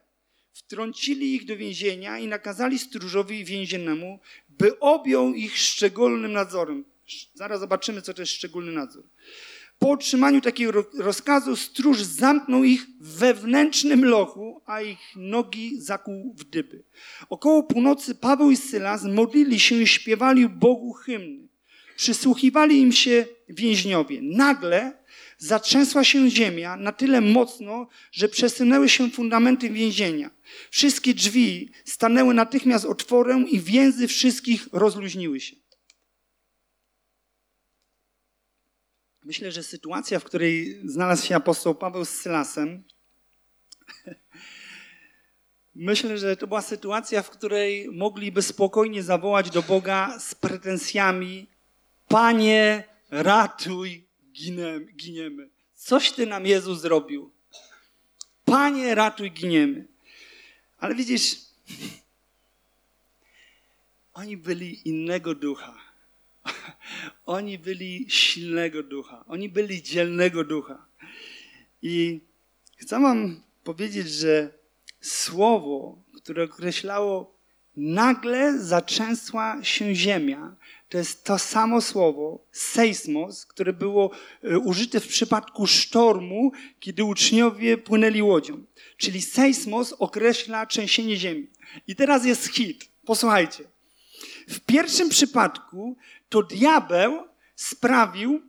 wtrącili ich do więzienia i nakazali stróżowi więziennemu, by objął ich szczególnym nadzorem. Zaraz zobaczymy, co to jest szczególny nadzór. Po otrzymaniu takiego rozkazu stróż zamknął ich w wewnętrznym lochu, a ich nogi zakuł w dyby. Około północy Paweł i Sylas modlili się i śpiewali Bogu hymny. Przysłuchiwali im się więźniowie. Nagle zatrzęsła się ziemia na tyle mocno, że przesunęły się fundamenty więzienia. Wszystkie drzwi stanęły natychmiast otworem i więzy wszystkich rozluźniły się. Myślę, że sytuacja, w której znalazł się apostoł Paweł z Sylasem, myślę, że to była sytuacja, w której mogliby spokojnie zawołać do Boga z pretensjami: Panie, ratuj, giniemy. Coś ty nam Jezus zrobił. Panie, ratuj, giniemy. Ale widzisz, oni byli innego ducha. Oni byli silnego ducha. Oni byli dzielnego ducha. I chcę wam powiedzieć, że słowo, które określało nagle zatrzęsła się ziemia, to jest to samo słowo, seismos, które było e, użyte w przypadku sztormu, kiedy uczniowie płynęli łodzią. Czyli seismos określa trzęsienie ziemi. I teraz jest hit. Posłuchajcie. W pierwszym przypadku to diabeł sprawił,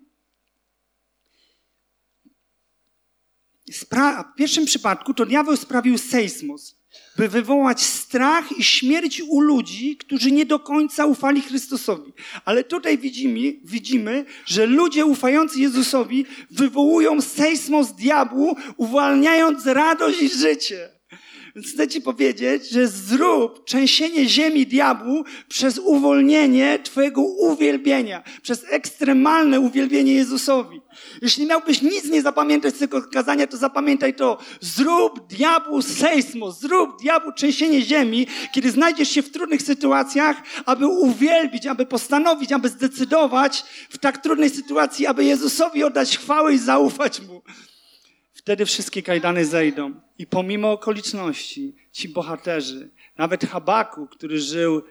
spra w pierwszym przypadku to diabeł sprawił seismos, by wywołać strach i śmierć u ludzi, którzy nie do końca ufali Chrystusowi. Ale tutaj widzimy, widzimy że ludzie ufający Jezusowi wywołują seismos diabłu, uwalniając radość i życie. Więc chcę Ci powiedzieć, że zrób trzęsienie ziemi diabłu przez uwolnienie Twojego uwielbienia, przez ekstremalne uwielbienie Jezusowi. Jeśli miałbyś nic nie zapamiętać z tego kazania, to zapamiętaj to. Zrób diabłu sejsmo, zrób diabłu trzęsienie ziemi, kiedy znajdziesz się w trudnych sytuacjach, aby uwielbić, aby postanowić, aby zdecydować w tak trudnej sytuacji, aby Jezusowi oddać chwałę i zaufać Mu. Wtedy wszystkie kajdany zejdą. I pomimo okoliczności, ci bohaterzy, nawet Habaku, który żył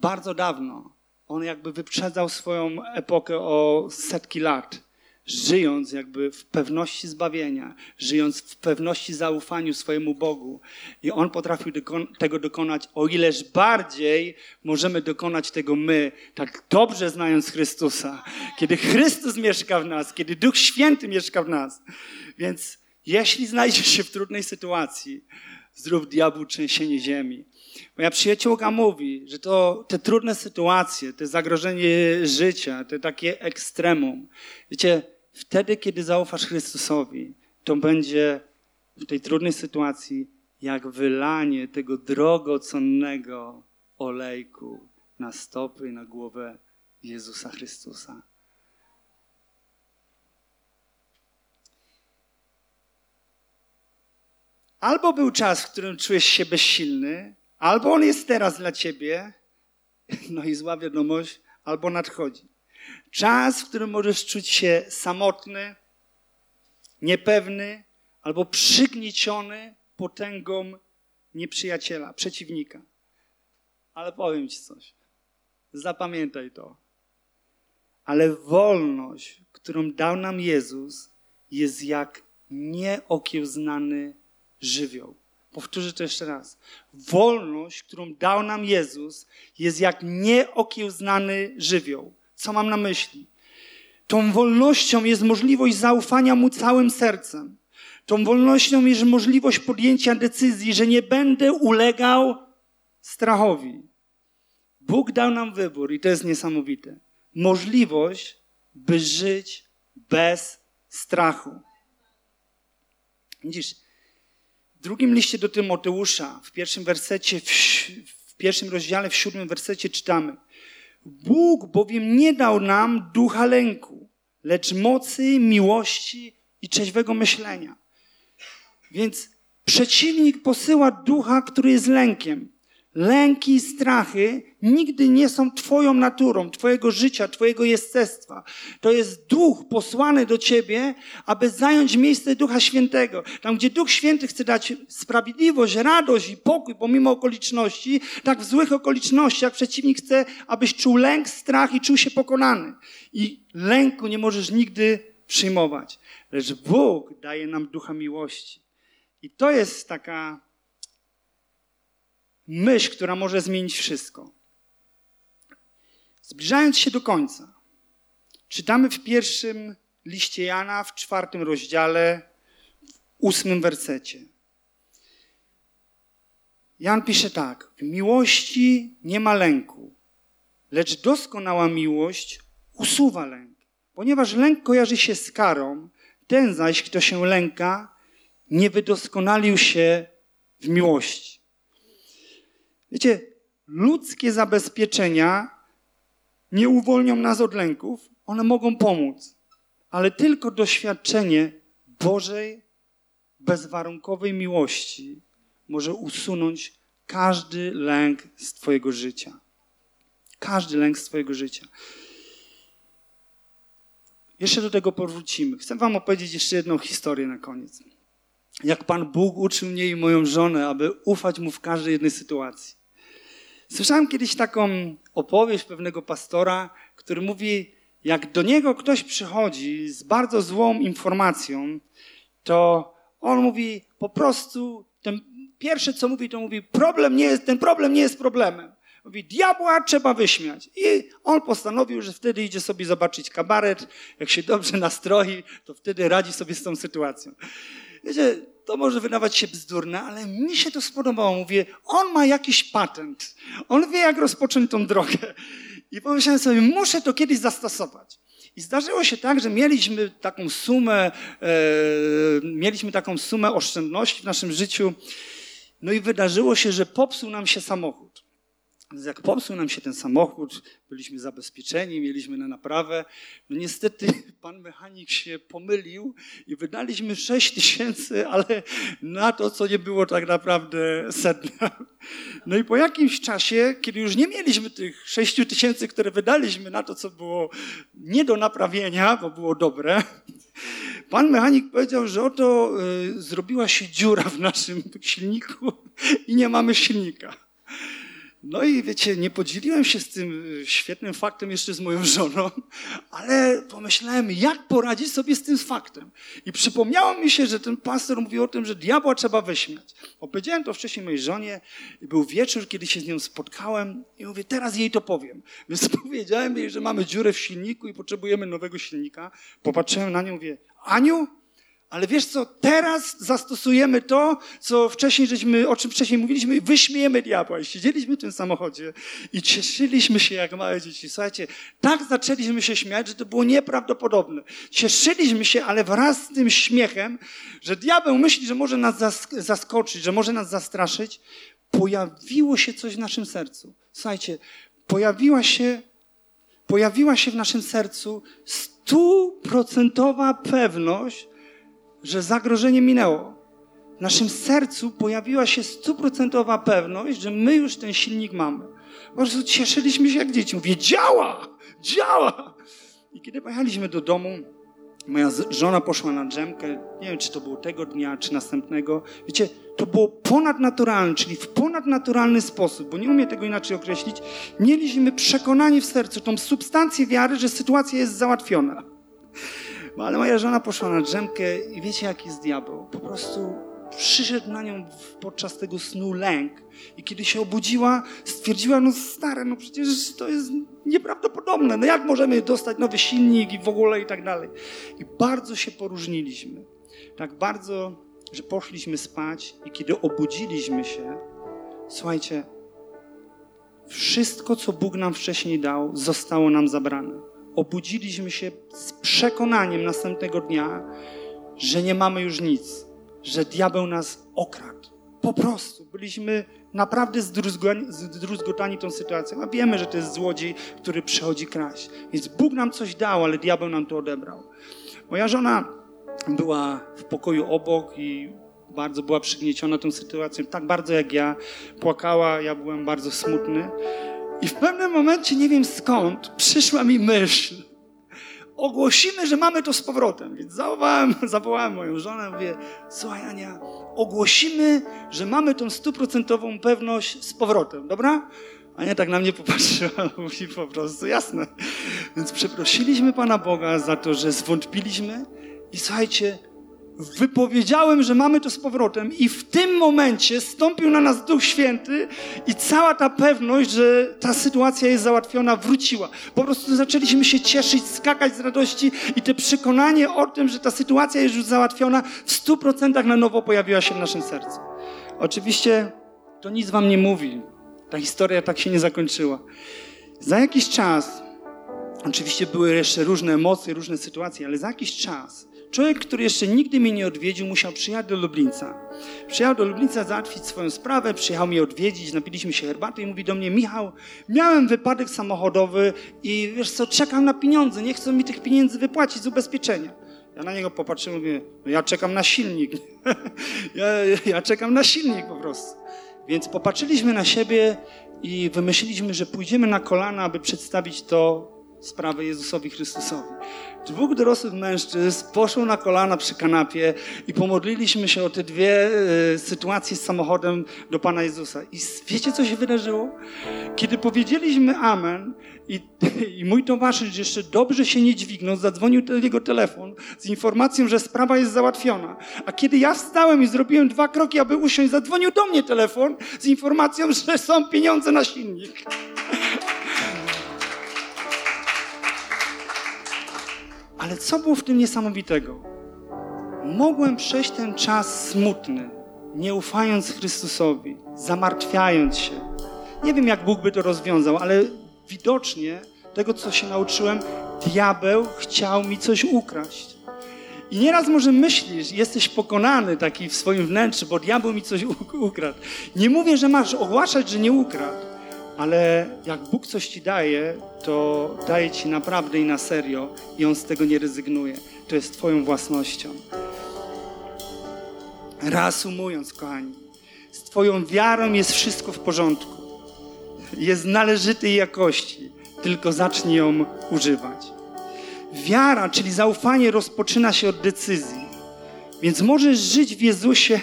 bardzo dawno, on jakby wyprzedzał swoją epokę o setki lat, żyjąc jakby w pewności zbawienia, żyjąc w pewności zaufaniu swojemu Bogu. I on potrafił dokon tego dokonać, o ileż bardziej możemy dokonać tego my, tak dobrze znając Chrystusa, kiedy Chrystus mieszka w nas, kiedy Duch Święty mieszka w nas. Więc jeśli znajdziesz się w trudnej sytuacji, zrób diabłu trzęsienie ziemi. Moja przyjaciółka mówi, że to te trudne sytuacje, te zagrożenie życia, te takie ekstremum, wiecie, wtedy, kiedy zaufasz Chrystusowi, to będzie w tej trudnej sytuacji jak wylanie tego drogocennego olejku na stopy i na głowę Jezusa Chrystusa. Albo był czas, w którym czujesz się bezsilny, albo on jest teraz dla ciebie, no i zła wiadomość, albo nadchodzi. Czas, w którym możesz czuć się samotny, niepewny albo przygnieciony potęgą nieprzyjaciela, przeciwnika. Ale powiem Ci coś. Zapamiętaj to. Ale wolność, którą dał nam Jezus, jest jak nieokiełznany żywioł. Powtórzę to jeszcze raz. Wolność, którą dał nam Jezus, jest jak nieokiełznany żywioł. Co mam na myśli? Tą wolnością jest możliwość zaufania Mu całym sercem. Tą wolnością jest możliwość podjęcia decyzji, że nie będę ulegał strachowi. Bóg dał nam wybór i to jest niesamowite. Możliwość, by żyć bez strachu. Widzisz, w drugim liście do Tymoteusza, w pierwszym wersecie, w, w pierwszym rozdziale, w siódmym wersecie czytamy Bóg bowiem nie dał nam ducha lęku, lecz mocy, miłości i trzeźwego myślenia. Więc przeciwnik posyła ducha, który jest lękiem. Lęki i strachy nigdy nie są Twoją naturą, Twojego życia, Twojego jestestwa. To jest duch posłany do Ciebie, aby zająć miejsce Ducha Świętego. Tam, gdzie Duch Święty chce dać sprawiedliwość, radość i pokój pomimo okoliczności, tak w złych okolicznościach przeciwnik chce, abyś czuł lęk, strach i czuł się pokonany. I lęku nie możesz nigdy przyjmować. Lecz Bóg daje nam ducha miłości. I to jest taka myśl, która może zmienić wszystko. Zbliżając się do końca, czytamy w pierwszym liście Jana, w czwartym rozdziale, w ósmym wersecie. Jan pisze tak: W miłości nie ma lęku, lecz doskonała miłość usuwa lęk. Ponieważ lęk kojarzy się z karą, ten zaś, kto się lęka, nie wydoskonalił się w miłości. Wiecie, ludzkie zabezpieczenia nie uwolnią nas od lęków, one mogą pomóc, ale tylko doświadczenie Bożej, bezwarunkowej miłości może usunąć każdy lęk z Twojego życia. Każdy lęk z Twojego życia. Jeszcze do tego powrócimy. Chcę Wam opowiedzieć jeszcze jedną historię na koniec. Jak Pan Bóg uczył mnie i moją żonę, aby ufać Mu w każdej jednej sytuacji. Słyszałem kiedyś taką opowieść pewnego pastora, który mówi, jak do niego ktoś przychodzi z bardzo złą informacją, to on mówi po prostu, ten pierwsze co mówi, to mówi, problem nie jest, ten problem nie jest problemem. Mówi, diabła trzeba wyśmiać. I on postanowił, że wtedy idzie sobie zobaczyć kabaret. Jak się dobrze nastroi, to wtedy radzi sobie z tą sytuacją. Wiecie, to może wydawać się bzdurne, ale mi się to spodobało. Mówię, on ma jakiś patent. On wie, jak rozpocząć tą drogę. I pomyślałem sobie, muszę to kiedyś zastosować. I zdarzyło się tak, że mieliśmy taką sumę, e, mieliśmy taką sumę oszczędności w naszym życiu. No i wydarzyło się, że popsuł nam się samochód. Jak popsuł nam się ten samochód, byliśmy zabezpieczeni, mieliśmy na naprawę. No niestety pan mechanik się pomylił i wydaliśmy 6 tysięcy, ale na to, co nie było tak naprawdę sedna. No i po jakimś czasie, kiedy już nie mieliśmy tych 6 tysięcy, które wydaliśmy na to, co było nie do naprawienia, bo było dobre, pan mechanik powiedział, że oto y, zrobiła się dziura w naszym silniku i nie mamy silnika. No i wiecie, nie podzieliłem się z tym y, świetnym faktem jeszcze z moją żoną, ale pomyślałem, jak poradzić sobie z tym faktem. I przypomniało mi się, że ten pastor mówił o tym, że diabła trzeba wyśmiać. Opowiedziałem to wcześniej mojej żonie i był wieczór, kiedy się z nią spotkałem i mówię, teraz jej to powiem. Więc powiedziałem jej, że mamy dziurę w silniku i potrzebujemy nowego silnika. Popatrzyłem na nią i mówię, Aniu, ale wiesz co, teraz zastosujemy to, co wcześniej żeśmy, o czym wcześniej mówiliśmy, wyśmiejemy diabła. I siedzieliśmy w tym samochodzie i cieszyliśmy się jak małe dzieci. Słuchajcie, tak zaczęliśmy się śmiać, że to było nieprawdopodobne. Cieszyliśmy się, ale wraz z tym śmiechem, że diabeł myśli, że może nas zaskoczyć, że może nas zastraszyć, pojawiło się coś w naszym sercu. Słuchajcie, pojawiła się, pojawiła się w naszym sercu stuprocentowa pewność, że zagrożenie minęło. W naszym sercu pojawiła się stuprocentowa pewność, że my już ten silnik mamy. Po prostu cieszyliśmy się jak dzieci. Mówię, działa! Działa! I kiedy pojechaliśmy do domu, moja żona poszła na drzemkę. Nie wiem, czy to było tego dnia, czy następnego. Wiecie, to było ponadnaturalne, czyli w ponadnaturalny sposób, bo nie umiem tego inaczej określić. Mieliśmy przekonanie w sercu, tą substancję wiary, że sytuacja jest załatwiona. No, ale moja żona poszła na drzemkę i wiecie, jaki jest diabeł. Po prostu przyszedł na nią podczas tego snu lęk. I kiedy się obudziła, stwierdziła, no stare, no przecież to jest nieprawdopodobne. No jak możemy dostać nowy silnik i w ogóle i tak dalej. I bardzo się poróżniliśmy. Tak bardzo, że poszliśmy spać i kiedy obudziliśmy się, słuchajcie, wszystko, co Bóg nam wcześniej dał, zostało nam zabrane. Obudziliśmy się z przekonaniem następnego dnia, że nie mamy już nic że diabeł nas okradł. Po prostu byliśmy naprawdę zdruzgotani tą sytuacją. A wiemy, że to jest złodziej, który przychodzi kraść. Więc Bóg nam coś dał, ale diabeł nam to odebrał. Moja żona była w pokoju obok i bardzo była przygnieciona tą sytuacją, tak bardzo jak ja. Płakała, ja byłem bardzo smutny. I w pewnym momencie, nie wiem skąd, przyszła mi myśl, ogłosimy, że mamy to z powrotem. Więc zawołałem, zawołałem moją żonę, mówię, słuchaj Ania, ogłosimy, że mamy tą stuprocentową pewność z powrotem, dobra? Ania tak na mnie popatrzyła, mówi po prostu, jasne. Więc przeprosiliśmy Pana Boga za to, że zwątpiliśmy i słuchajcie, wypowiedziałem, że mamy to z powrotem, i w tym momencie stąpił na nas Duch Święty, i cała ta pewność, że ta sytuacja jest załatwiona, wróciła. Po prostu zaczęliśmy się cieszyć, skakać z radości, i to przekonanie o tym, że ta sytuacja jest już załatwiona, w stu procentach na nowo pojawiła się w naszym sercu. Oczywiście to nic Wam nie mówi. Ta historia tak się nie zakończyła. Za jakiś czas, oczywiście były jeszcze różne emocje, różne sytuacje, ale za jakiś czas Człowiek, który jeszcze nigdy mnie nie odwiedził, musiał przyjechać do Lublińca. Przyjechał do Lublińca załatwić swoją sprawę, przyjechał mnie odwiedzić, napiliśmy się herbaty i mówi do mnie, Michał, miałem wypadek samochodowy i wiesz co, czekam na pieniądze, nie chcą mi tych pieniędzy wypłacić z ubezpieczenia. Ja na niego popatrzyłem i mówię, no ja czekam na silnik. ja, ja czekam na silnik po prostu. Więc popatrzyliśmy na siebie i wymyśliliśmy, że pójdziemy na kolana, aby przedstawić to sprawę Jezusowi Chrystusowi. Dwóch dorosłych mężczyzn poszło na kolana przy kanapie i pomodliliśmy się o te dwie y, sytuacje z samochodem do Pana Jezusa. I wiecie, co się wydarzyło? Kiedy powiedzieliśmy Amen i, i mój towarzysz jeszcze dobrze się nie dźwignął, zadzwonił jego telefon z informacją, że sprawa jest załatwiona. A kiedy ja wstałem i zrobiłem dwa kroki, aby usiąść, zadzwonił do mnie telefon z informacją, że są pieniądze na silnik. Ale co było w tym niesamowitego? Mogłem przejść ten czas smutny, nie ufając Chrystusowi, zamartwiając się. Nie wiem, jak Bóg by to rozwiązał, ale widocznie tego, co się nauczyłem, diabeł chciał mi coś ukraść. I nieraz może myślisz, jesteś pokonany taki w swoim wnętrzu, bo diabeł mi coś ukradł. Nie mówię, że masz ogłaszać, że nie ukradł, ale jak Bóg coś ci daje, to daje ci naprawdę i na serio i On z tego nie rezygnuje. To jest Twoją własnością. Reasumując, kochani, z Twoją wiarą jest wszystko w porządku. Jest należytej jakości, tylko zacznij ją używać. Wiara, czyli zaufanie, rozpoczyna się od decyzji. Więc możesz żyć w Jezusie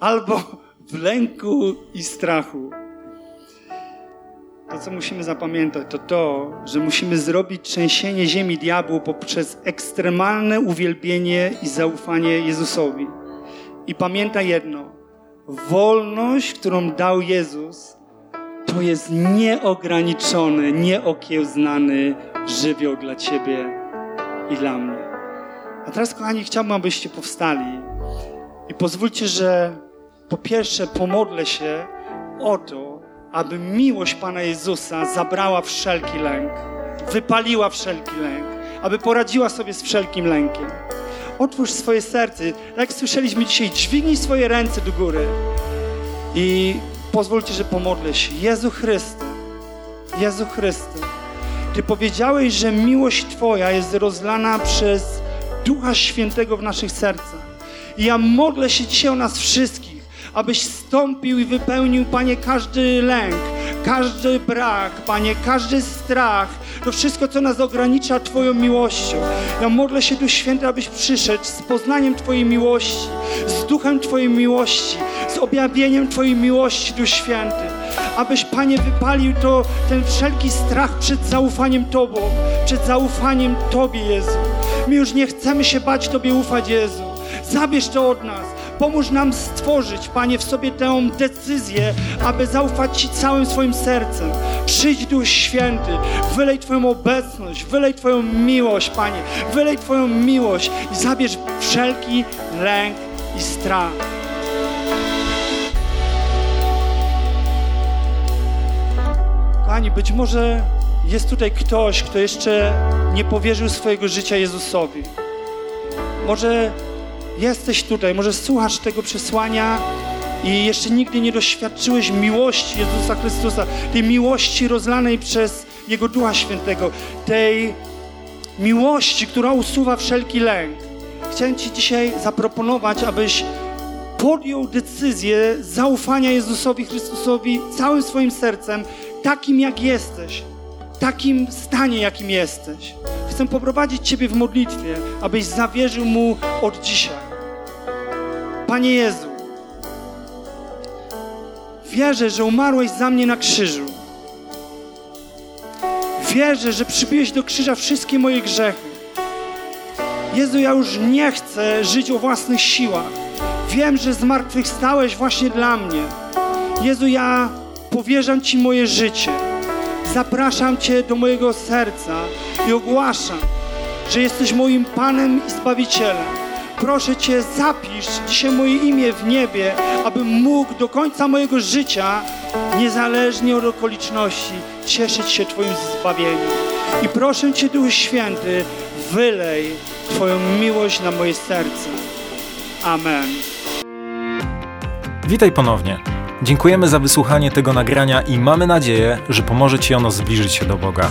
albo w lęku i strachu. To, co musimy zapamiętać, to to, że musimy zrobić trzęsienie ziemi diabłu poprzez ekstremalne uwielbienie i zaufanie Jezusowi. I pamiętaj jedno: wolność, którą dał Jezus, to jest nieograniczony, nieokiełznany żywioł dla Ciebie i dla mnie. A teraz, kochani, chciałbym, abyście powstali i pozwólcie, że po pierwsze pomodlę się o to, aby miłość Pana Jezusa zabrała wszelki lęk, wypaliła wszelki lęk, aby poradziła sobie z wszelkim lękiem. Otwórz swoje serce. Jak słyszeliśmy dzisiaj, dźwignij swoje ręce do góry i pozwólcie, że pomodlę się. Jezu Chryste, Jezu Chryste, Ty powiedziałeś, że miłość Twoja jest rozlana przez Ducha Świętego w naszych sercach. I ja modlę się dzisiaj o nas wszystkich, abyś stąpił i wypełnił, Panie, każdy lęk, każdy brak, Panie, każdy strach, to wszystko, co nas ogranicza Twoją miłością. Ja modlę się, Duch Święty, abyś przyszedł z poznaniem Twojej miłości, z duchem Twojej miłości, z objawieniem Twojej miłości, Duch Święty. Abyś, Panie, wypalił to, ten wszelki strach przed zaufaniem Tobą, przed zaufaniem Tobie, Jezu. My już nie chcemy się bać Tobie ufać, Jezu. Zabierz to od nas. Pomóż nam stworzyć, Panie, w sobie tę decyzję, aby zaufać Ci całym swoim sercem. Przyjdź, Duch Święty, wylej Twoją obecność, wylej Twoją miłość, Panie, wylej Twoją miłość i zabierz wszelki lęk i strach. Pani, być może jest tutaj ktoś, kto jeszcze nie powierzył swojego życia Jezusowi. Może jesteś tutaj, może słuchasz tego przesłania i jeszcze nigdy nie doświadczyłeś miłości Jezusa Chrystusa, tej miłości rozlanej przez Jego Ducha Świętego, tej miłości, która usuwa wszelki lęk. Chciałem Ci dzisiaj zaproponować, abyś podjął decyzję zaufania Jezusowi Chrystusowi całym swoim sercem, takim jak jesteś, takim stanie, jakim jesteś. Chcę poprowadzić Ciebie w modlitwie, abyś zawierzył Mu od dzisiaj. Panie Jezu, wierzę, że umarłeś za mnie na krzyżu. Wierzę, że przybiłeś do krzyża wszystkie moje grzechy. Jezu, ja już nie chcę żyć o własnych siłach. Wiem, że zmartwychwstałeś właśnie dla mnie. Jezu, ja powierzam Ci moje życie. Zapraszam Cię do mojego serca i ogłaszam, że jesteś moim Panem i Zbawicielem. Proszę Cię, zapisz dzisiaj moje imię w niebie, abym mógł do końca mojego życia, niezależnie od okoliczności, cieszyć się Twoim zbawieniem. I proszę Cię, Duch Święty, wylej Twoją miłość na moje serce. Amen. Witaj ponownie. Dziękujemy za wysłuchanie tego nagrania i mamy nadzieję, że pomoże Ci ono zbliżyć się do Boga.